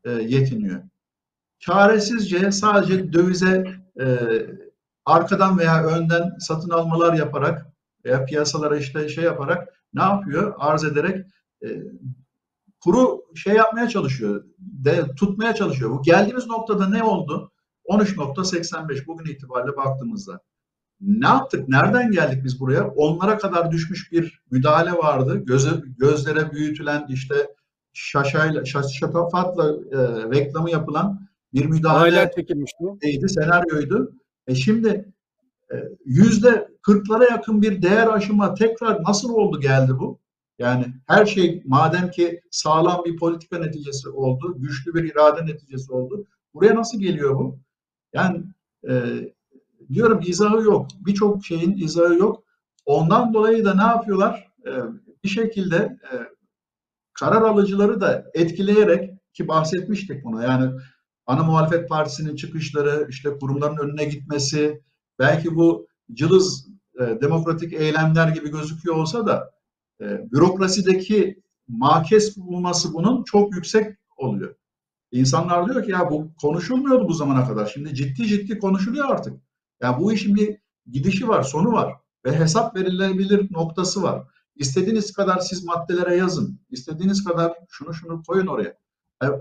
e, yetiniyor. Çaresizce sadece dövize e, arkadan veya önden satın almalar yaparak veya piyasalara işte şey yaparak ne yapıyor? Arz ederek e, kuru şey yapmaya çalışıyor, de, tutmaya çalışıyor. Bu geldiğimiz noktada ne oldu? 13.85 bugün itibariyle baktığımızda. Ne yaptık? Nereden geldik biz buraya? Onlara kadar düşmüş bir müdahale vardı. Göze, gözlere büyütülen işte şaşayla, şaş, şatafatla e, reklamı yapılan bir müdahale çekilmişti. senaryoydu. E şimdi e, yüzde kırklara yakın bir değer aşımı tekrar nasıl oldu geldi bu? Yani her şey madem ki sağlam bir politika neticesi oldu, güçlü bir irade neticesi oldu. Buraya nasıl geliyor bu? Yani e, diyorum izahı yok. Birçok şeyin izahı yok. Ondan dolayı da ne yapıyorlar? E, bir şekilde e, karar alıcıları da etkileyerek ki bahsetmiştik buna. Yani ana muhalefet partisinin çıkışları, işte kurumların önüne gitmesi, belki bu cılız e, demokratik eylemler gibi gözüküyor olsa da e, bürokrasideki makes bulması bunun çok yüksek oluyor. İnsanlar diyor ki ya bu konuşulmuyordu bu zamana kadar. Şimdi ciddi ciddi konuşuluyor artık. Ya yani bu işin bir gidişi var, sonu var ve hesap verilebilir noktası var. İstediğiniz kadar siz maddelere yazın. İstediğiniz kadar şunu şunu koyun oraya. Yani,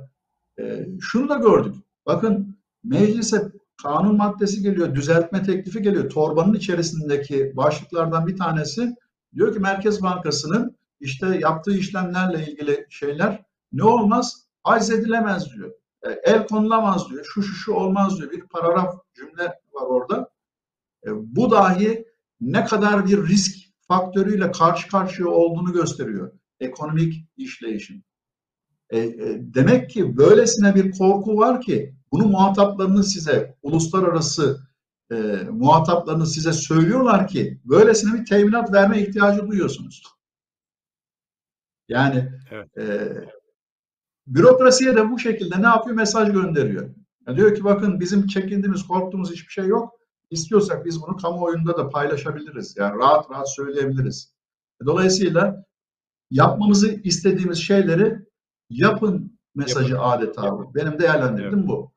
e, şunu da gördük. Bakın meclise kanun maddesi geliyor, düzeltme teklifi geliyor. Torbanın içerisindeki başlıklardan bir tanesi diyor ki Merkez Bankası'nın işte yaptığı işlemlerle ilgili şeyler ne olmaz? Aiz edilemez diyor. E, el konulamaz diyor. Şu şu şu olmaz diyor. Bir paragraf cümle var orada. E, bu dahi ne kadar bir risk faktörüyle karşı karşıya olduğunu gösteriyor. Ekonomik işleyişin. E, e, demek ki böylesine bir korku var ki bunu muhataplarını size, uluslararası e, muhataplarını size söylüyorlar ki böylesine bir teminat verme ihtiyacı duyuyorsunuz. Yani evet. e, bürokrasiye de bu şekilde ne yapıyor? Mesaj gönderiyor. Yani diyor ki bakın bizim çekindiğimiz, korktuğumuz hiçbir şey yok. İstiyorsak biz bunu kamuoyunda da paylaşabiliriz. Yani rahat rahat söyleyebiliriz. Dolayısıyla yapmamızı istediğimiz şeyleri yapın mesajı yapın. adeta. Yapın. Benim değerlendirdim evet. bu.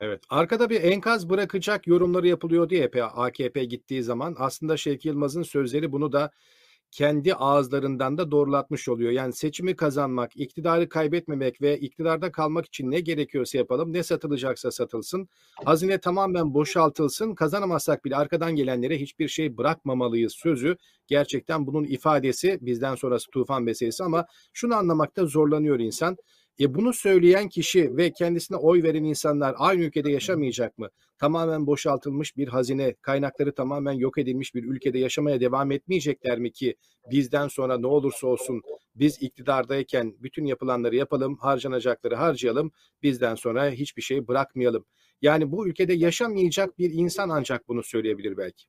Evet. Arkada bir enkaz bırakacak yorumları yapılıyor diye AKP gittiği zaman aslında Şevki Yılmaz'ın sözleri bunu da kendi ağızlarından da doğrulatmış oluyor. Yani seçimi kazanmak, iktidarı kaybetmemek ve iktidarda kalmak için ne gerekiyorsa yapalım, ne satılacaksa satılsın, hazine tamamen boşaltılsın, kazanamazsak bile arkadan gelenlere hiçbir şey bırakmamalıyız sözü gerçekten bunun ifadesi bizden sonrası tufan meselesi ama şunu anlamakta zorlanıyor insan. E bunu söyleyen kişi ve kendisine oy veren insanlar aynı ülkede yaşamayacak mı? Tamamen boşaltılmış bir hazine, kaynakları tamamen yok edilmiş bir ülkede yaşamaya devam etmeyecekler mi ki bizden sonra ne olursa olsun biz iktidardayken bütün yapılanları yapalım, harcanacakları harcayalım, bizden sonra hiçbir şey bırakmayalım. Yani bu ülkede yaşamayacak bir insan ancak bunu söyleyebilir belki.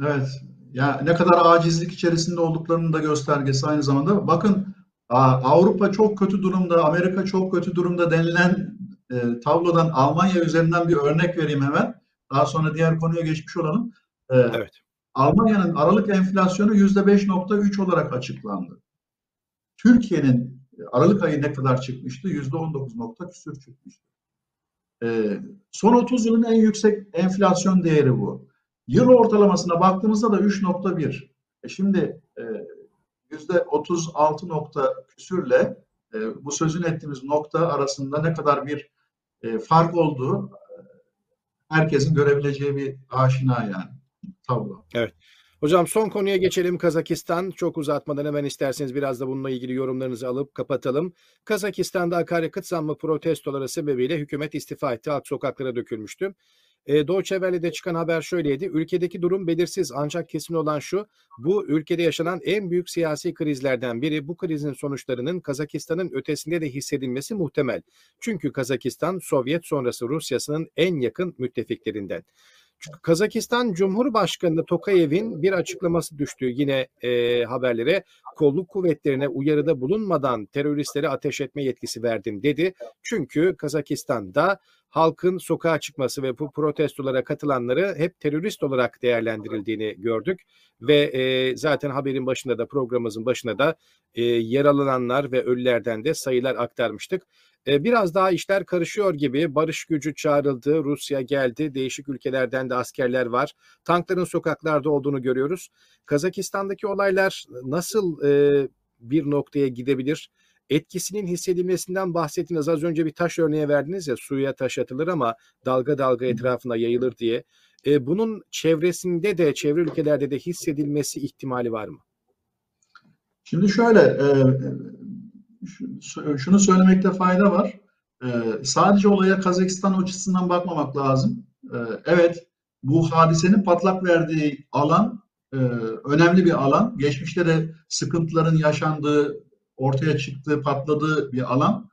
Evet. Ya ne kadar acizlik içerisinde olduklarının da göstergesi aynı zamanda. Bakın Avrupa çok kötü durumda, Amerika çok kötü durumda denilen e, tablodan Almanya üzerinden bir örnek vereyim hemen. Daha sonra diğer konuya geçmiş olalım. E, evet. Almanya'nın Aralık enflasyonu yüzde 5.3 olarak açıklandı. Türkiye'nin Aralık ayı ne kadar çıkmıştı? Yüzde 19 nokta küsür çıkmıştı. E, son 30 yılın en yüksek enflasyon değeri bu. Yıl ortalamasına baktığımızda da 3.1. E şimdi e, yüzde 36 nokta küsürle e, bu sözün ettiğimiz nokta arasında ne kadar bir e, fark olduğu e, herkesin görebileceği bir aşina yani tablo. Evet. Hocam son konuya geçelim Kazakistan. Çok uzatmadan hemen isterseniz biraz da bununla ilgili yorumlarınızı alıp kapatalım. Kazakistan'da akaryakıt zammı protestoları sebebiyle hükümet istifa etti. Halk sokaklara dökülmüştü. E, Deutsche Welle'de çıkan haber şöyleydi. Ülkedeki durum belirsiz ancak kesin olan şu. Bu ülkede yaşanan en büyük siyasi krizlerden biri. Bu krizin sonuçlarının Kazakistan'ın ötesinde de hissedilmesi muhtemel. Çünkü Kazakistan Sovyet sonrası Rusya'sının en yakın müttefiklerinden. Çünkü Kazakistan Cumhurbaşkanı Tokayev'in bir açıklaması düştü yine e, haberlere. Kolluk kuvvetlerine uyarıda bulunmadan teröristleri ateş etme yetkisi verdim dedi. Çünkü Kazakistan'da halkın sokağa çıkması ve bu protestolara katılanları hep terörist olarak değerlendirildiğini gördük. Ve e, zaten haberin başında da programımızın başında da e, yaralananlar ve ölülerden de sayılar aktarmıştık. Biraz daha işler karışıyor gibi barış gücü çağrıldı, Rusya geldi, değişik ülkelerden de askerler var. Tankların sokaklarda olduğunu görüyoruz. Kazakistan'daki olaylar nasıl bir noktaya gidebilir? etkisinin hissedilmesinden bahsettiniz. Az önce bir taş örneği verdiniz ya suya taş atılır ama dalga dalga etrafına yayılır diye. Bunun çevresinde de çevre ülkelerde de hissedilmesi ihtimali var mı? Şimdi şöyle e, şunu söylemekte fayda var. E, sadece olaya Kazakistan açısından bakmamak lazım. E, evet bu hadisenin patlak verdiği alan e, önemli bir alan. Geçmişte de sıkıntıların yaşandığı ortaya çıktığı, patladığı bir alan.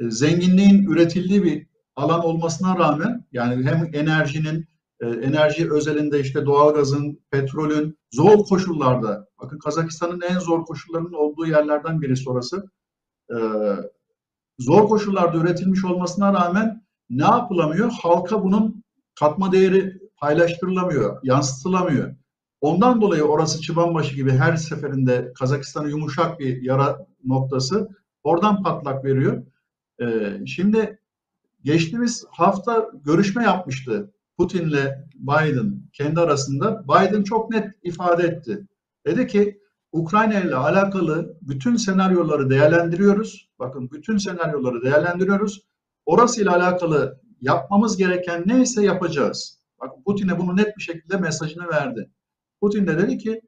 E, zenginliğin üretildiği bir alan olmasına rağmen yani hem enerjinin e, enerji özelinde işte doğalgazın, petrolün zor koşullarda bakın Kazakistan'ın en zor koşullarının olduğu yerlerden birisi orası. E, zor koşullarda üretilmiş olmasına rağmen ne yapılamıyor? Halka bunun katma değeri paylaştırılamıyor, yansıtılamıyor. Ondan dolayı orası çıbanbaşı gibi her seferinde Kazakistan'a yumuşak bir yara noktası. Oradan patlak veriyor. Ee, şimdi geçtiğimiz hafta görüşme yapmıştı Putin'le Biden kendi arasında. Biden çok net ifade etti. Dedi ki Ukrayna ile alakalı bütün senaryoları değerlendiriyoruz. Bakın bütün senaryoları değerlendiriyoruz. Orası ile alakalı yapmamız gereken neyse yapacağız. Bak Putin'e bunu net bir şekilde mesajını verdi. Putin de dedi ki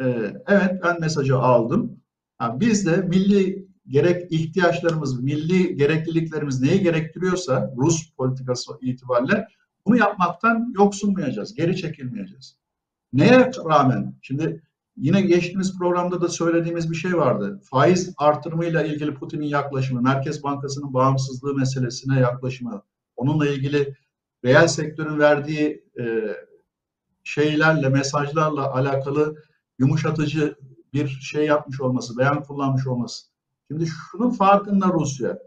e, evet ben mesajı aldım. Ha, biz de milli gerek ihtiyaçlarımız, milli gerekliliklerimiz neyi gerektiriyorsa Rus politikası itibariyle bunu yapmaktan yoksunmayacağız, geri çekilmeyeceğiz. Neye rağmen? Şimdi yine geçtiğimiz programda da söylediğimiz bir şey vardı. Faiz artırımıyla ilgili Putin'in yaklaşımı, Merkez Bankası'nın bağımsızlığı meselesine yaklaşımı, onunla ilgili reel sektörün verdiği e, şeylerle, mesajlarla alakalı yumuşatıcı bir şey yapmış olması, beyan kullanmış olması. Şimdi şunun farkında Rusya.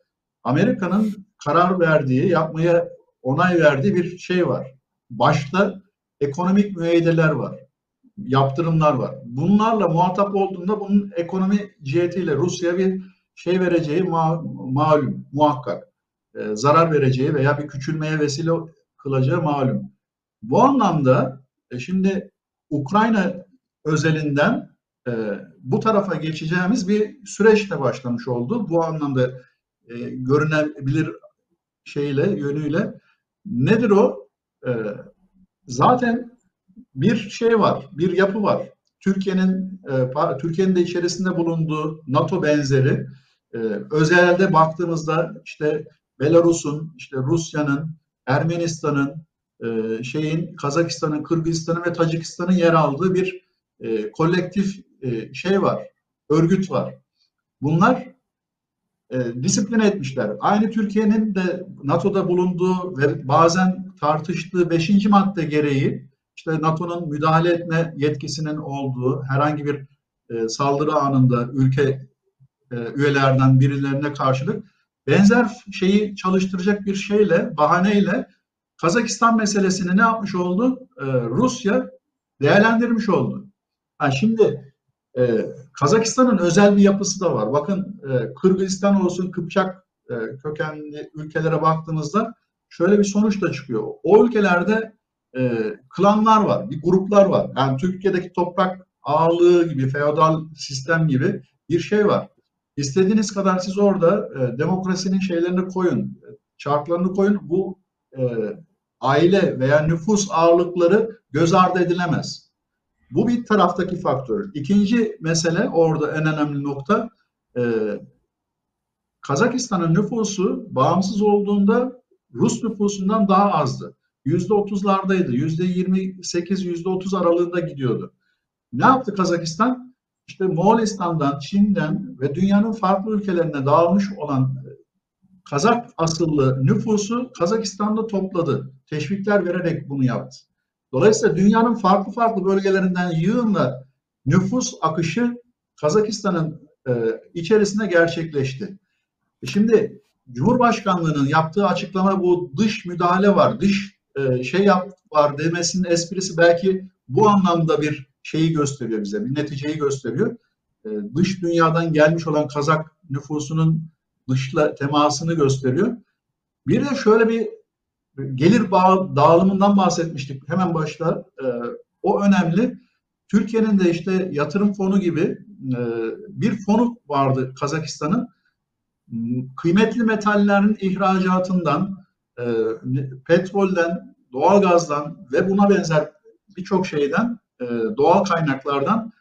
Amerika'nın karar verdiği, yapmaya onay verdiği bir şey var. Başta ekonomik müeyyideler var. Yaptırımlar var. Bunlarla muhatap olduğunda bunun ekonomi cihetiyle Rusya bir şey vereceği ma malum, muhakkak. E, zarar vereceği veya bir küçülmeye vesile kılacağı malum. Bu anlamda e, şimdi Ukrayna özelinden e, bu tarafa geçeceğimiz bir süreç de başlamış oldu. Bu anlamda e, görünebilir şeyle, yönüyle. Nedir o? E, zaten bir şey var, bir yapı var. Türkiye'nin e, Türkiye'nin de içerisinde bulunduğu NATO benzeri e, özelde baktığımızda işte Belarus'un, işte Rusya'nın, Ermenistan'ın, e, şeyin Kazakistan'ın, Kırgızistan'ın ve Tacikistan'ın yer aldığı bir kolektif şey var, örgüt var. Bunlar disipline etmişler. Aynı Türkiye'nin de NATO'da bulunduğu ve bazen tartıştığı beşinci madde gereği işte NATO'nun müdahale etme yetkisinin olduğu herhangi bir e, saldırı anında ülke e, üyelerden birilerine karşılık benzer şeyi çalıştıracak bir şeyle, bahaneyle Kazakistan meselesini ne yapmış oldu? Ee, Rusya değerlendirmiş oldu. Ha şimdi e, Kazakistan'ın özel bir yapısı da var. Bakın e, Kırgızistan olsun, Kıpçak e, kökenli ülkelere baktığımızda şöyle bir sonuç da çıkıyor. O ülkelerde e, klanlar var, bir gruplar var. Yani Türkiye'deki toprak ağırlığı gibi, feodal sistem gibi bir şey var. İstediğiniz kadar siz orada e, demokrasinin şeylerini koyun, çarklarını koyun. Bu e, aile veya nüfus ağırlıkları göz ardı edilemez. Bu bir taraftaki faktör. İkinci mesele orada en önemli nokta e, Kazakistan'ın nüfusu bağımsız olduğunda Rus nüfusundan daha azdı. Yüzde otuzlardaydı. Yüzde yirmi sekiz, yüzde otuz aralığında gidiyordu. Ne yaptı Kazakistan? İşte Moğolistan'dan, Çin'den ve dünyanın farklı ülkelerine dağılmış olan Kazak asıllı nüfusu Kazakistan'da topladı. Teşvikler vererek bunu yaptı. Dolayısıyla dünyanın farklı farklı bölgelerinden yığınla nüfus akışı Kazakistan'ın e, içerisinde gerçekleşti. E şimdi Cumhurbaşkanlığının yaptığı açıklama bu dış müdahale var, dış e, şey yap var demesinin esprisi belki bu anlamda bir şeyi gösteriyor bize, bir neticeyi gösteriyor. E, dış dünyadan gelmiş olan Kazak nüfusunun dışla temasını gösteriyor. Bir de şöyle bir gelir dağılımından bahsetmiştik hemen başta. E, o önemli. Türkiye'nin de işte yatırım fonu gibi bir fonu vardı Kazakistan'ın. Kıymetli metallerin ihracatından, e, petrolden, doğalgazdan ve buna benzer birçok şeyden, e, doğal kaynaklardan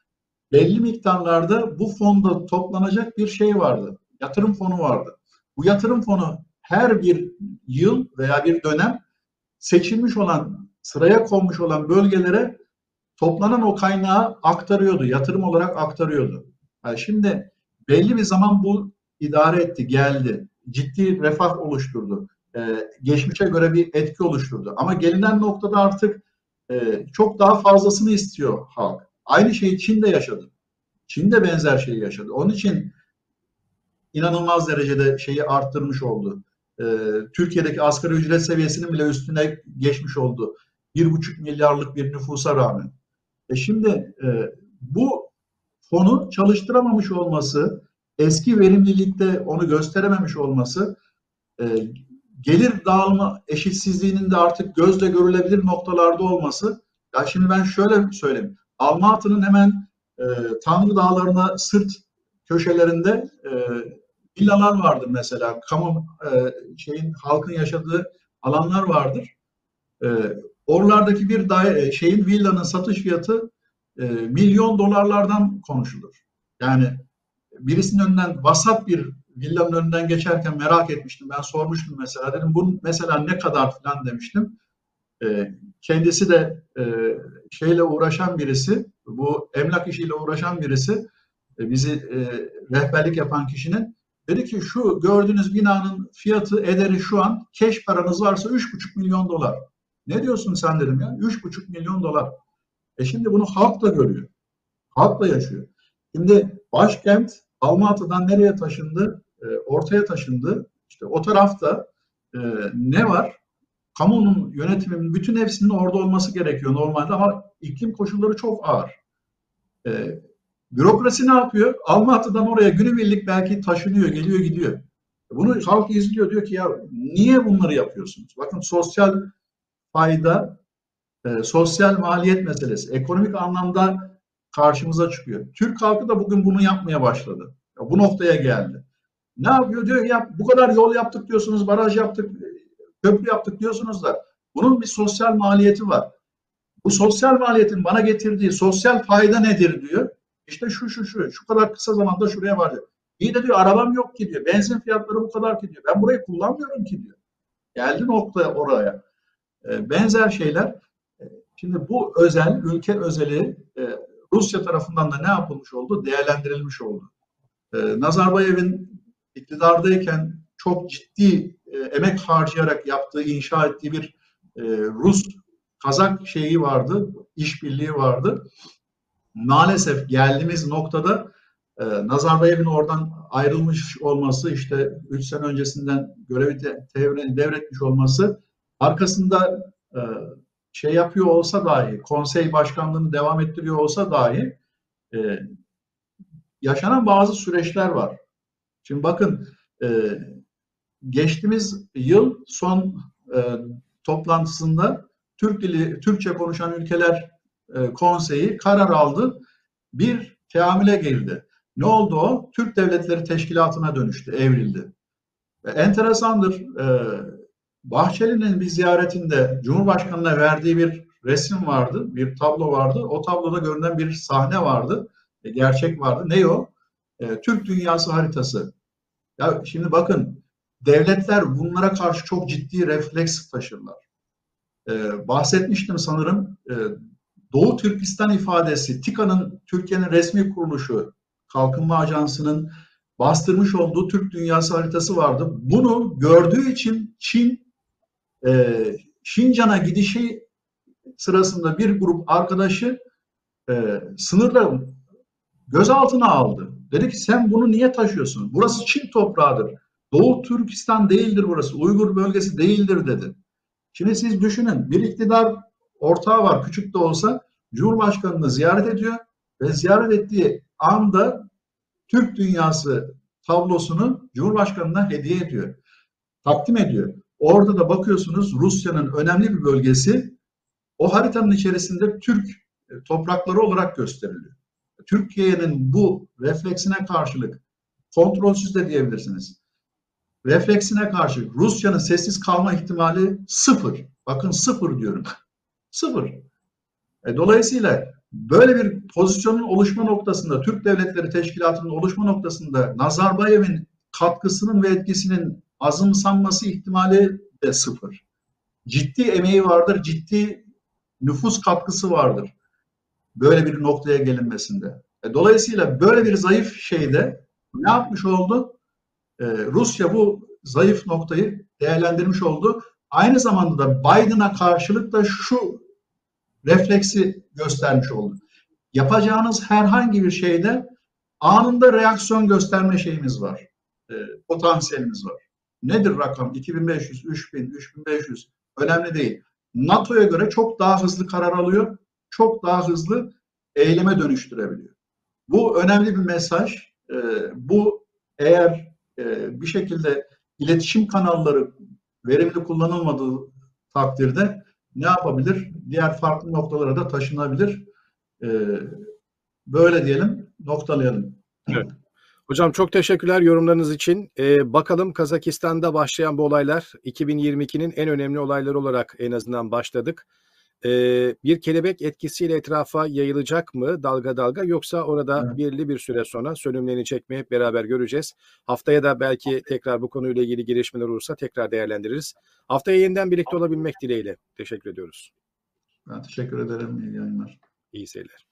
belli miktarlarda bu fonda toplanacak bir şey vardı yatırım fonu vardı. Bu yatırım fonu her bir yıl veya bir dönem seçilmiş olan, sıraya konmuş olan bölgelere toplanan o kaynağı aktarıyordu, yatırım olarak aktarıyordu. Yani şimdi belli bir zaman bu idare etti, geldi. Ciddi refah oluşturdu. Ee, geçmişe göre bir etki oluşturdu. Ama gelinen noktada artık e, çok daha fazlasını istiyor halk. Aynı şeyi Çin de yaşadı. Çin de benzer şeyi yaşadı. Onun için inanılmaz derecede şeyi arttırmış oldu. E, Türkiye'deki asgari ücret seviyesinin bile üstüne geçmiş oldu. Bir buçuk milyarlık bir nüfusa rağmen. E şimdi e, bu fonu çalıştıramamış olması, eski verimlilikte onu gösterememiş olması, e, gelir dağılma eşitsizliğinin de artık gözle görülebilir noktalarda olması. Ya şimdi ben şöyle söyleyeyim. Almatı'nın hemen e, Tanrı Dağları'na sırt köşelerinde e, villalar vardır mesela. Kamu e, şeyin halkın yaşadığı alanlar vardır. E, oralardaki bir daire, şeyin villanın satış fiyatı e, milyon dolarlardan konuşulur. Yani birisinin önünden vasat bir villanın önünden geçerken merak etmiştim. Ben sormuştum mesela. Dedim bu mesela ne kadar falan demiştim. E, kendisi de e, şeyle uğraşan birisi, bu emlak işiyle uğraşan birisi, e, bizi e, rehberlik yapan kişinin dedi ki şu gördüğünüz binanın fiyatı ederi şu an keş paranız varsa 3,5 milyon dolar. Ne diyorsun sen dedim ya? 3,5 milyon dolar. E şimdi bunu halk da görüyor. Halk da yaşıyor. Şimdi başkent Almatı'dan nereye taşındı? E, ortaya taşındı. İşte o tarafta e, ne var? Kamunun yönetiminin bütün hepsinin orada olması gerekiyor normalde ama iklim koşulları çok ağır. E, bürokrasi ne yapıyor? Almatı'dan oraya günübirlik belki taşınıyor, geliyor, gidiyor. Bunu halk izliyor diyor ki ya niye bunları yapıyorsunuz? Bakın sosyal fayda, e, sosyal maliyet meselesi, ekonomik anlamda karşımıza çıkıyor. Türk halkı da bugün bunu yapmaya başladı. Bu noktaya geldi. Ne yapıyor? Diyor ya bu kadar yol yaptık diyorsunuz, baraj yaptık, köprü yaptık diyorsunuz da bunun bir sosyal maliyeti var. Bu sosyal maliyetin bana getirdiği sosyal fayda nedir diyor. İşte şu şu şu şu kadar kısa zamanda şuraya vardı. İyi de diyor arabam yok ki diyor. Benzin fiyatları bu kadar ki diyor. Ben burayı kullanmıyorum ki diyor. Geldi nokta oraya. E, benzer şeyler. E, şimdi bu özel, ülke özeli e, Rusya tarafından da ne yapılmış oldu? Değerlendirilmiş oldu. E, Nazarbayev'in iktidardayken çok ciddi e, emek harcayarak yaptığı, inşa ettiği bir e, Rus Kazak şeyi vardı, işbirliği vardı. Maalesef geldiğimiz noktada e, Nazarbayev'in oradan ayrılmış olması, işte 3 sene öncesinden görevi devretmiş olması, arkasında e, şey yapıyor olsa dahi, konsey başkanlığını devam ettiriyor olsa dahi e, yaşanan bazı süreçler var. Şimdi bakın e, geçtiğimiz yıl son e, toplantısında Türk dili, Türkçe konuşan ülkeler e, konseyi karar aldı. Bir teamüle girdi. Ne oldu o? Türk Devletleri Teşkilatı'na dönüştü, evrildi. Ve enteresandır. E, Bahçeli'nin bir ziyaretinde Cumhurbaşkanı'na verdiği bir resim vardı, bir tablo vardı. O tabloda görünen bir sahne vardı, e, gerçek vardı. Ne o? E, Türk dünyası haritası. Ya şimdi bakın, devletler bunlara karşı çok ciddi refleks taşırlar. E, bahsetmiştim sanırım, e, Doğu Türkistan ifadesi, TİKA'nın Türkiye'nin resmi kuruluşu, Kalkınma Ajansı'nın bastırmış olduğu Türk dünyası haritası vardı. Bunu gördüğü için Çin e, Şincan'a gidişi sırasında bir grup arkadaşı e, sınırda gözaltına aldı. Dedi ki sen bunu niye taşıyorsun? Burası Çin toprağıdır. Doğu Türkistan değildir burası. Uygur bölgesi değildir dedi. Şimdi siz düşünün bir iktidar ortağı var küçük de olsa Cumhurbaşkanı'nı ziyaret ediyor ve ziyaret ettiği anda Türk dünyası tablosunu Cumhurbaşkanı'na hediye ediyor. Takdim ediyor. Orada da bakıyorsunuz Rusya'nın önemli bir bölgesi o haritanın içerisinde Türk e, toprakları olarak gösteriliyor. Türkiye'nin bu refleksine karşılık kontrolsüz de diyebilirsiniz. Refleksine karşı Rusya'nın sessiz kalma ihtimali sıfır. Bakın sıfır diyorum. sıfır. E, dolayısıyla böyle bir pozisyonun oluşma noktasında, Türk Devletleri Teşkilatı'nın oluşma noktasında Nazarbayev'in katkısının ve etkisinin azımsanması ihtimali de sıfır. Ciddi emeği vardır, ciddi nüfus katkısı vardır. Böyle bir noktaya gelinmesinde. E, dolayısıyla böyle bir zayıf şeyde ne yapmış oldu? Ee, Rusya bu zayıf noktayı değerlendirmiş oldu. Aynı zamanda da Biden'a karşılık da şu refleksi göstermiş oldu. Yapacağınız herhangi bir şeyde anında reaksiyon gösterme şeyimiz var. E, potansiyelimiz var. Nedir rakam? 2500, 3000, 3500 önemli değil. NATO'ya göre çok daha hızlı karar alıyor, çok daha hızlı eyleme dönüştürebiliyor. Bu önemli bir mesaj. E, bu eğer e, bir şekilde iletişim kanalları verimli kullanılmadığı takdirde ne yapabilir? Diğer farklı noktalara da taşınabilir. E, böyle diyelim, noktalayalım. Evet. Hocam çok teşekkürler yorumlarınız için. Ee, bakalım Kazakistan'da başlayan bu olaylar 2022'nin en önemli olayları olarak en azından başladık. E, bir kelebek etkisiyle etrafa yayılacak mı dalga dalga yoksa orada Evet. belirli bir süre sonra sönümlenecek mi hep beraber göreceğiz. Haftaya da belki tekrar bu konuyla ilgili gelişmeler olursa tekrar değerlendiririz. Haftaya yeniden birlikte olabilmek dileğiyle. Teşekkür ediyoruz. Ben teşekkür ederim. İyi yayınlar. İyi seyirler.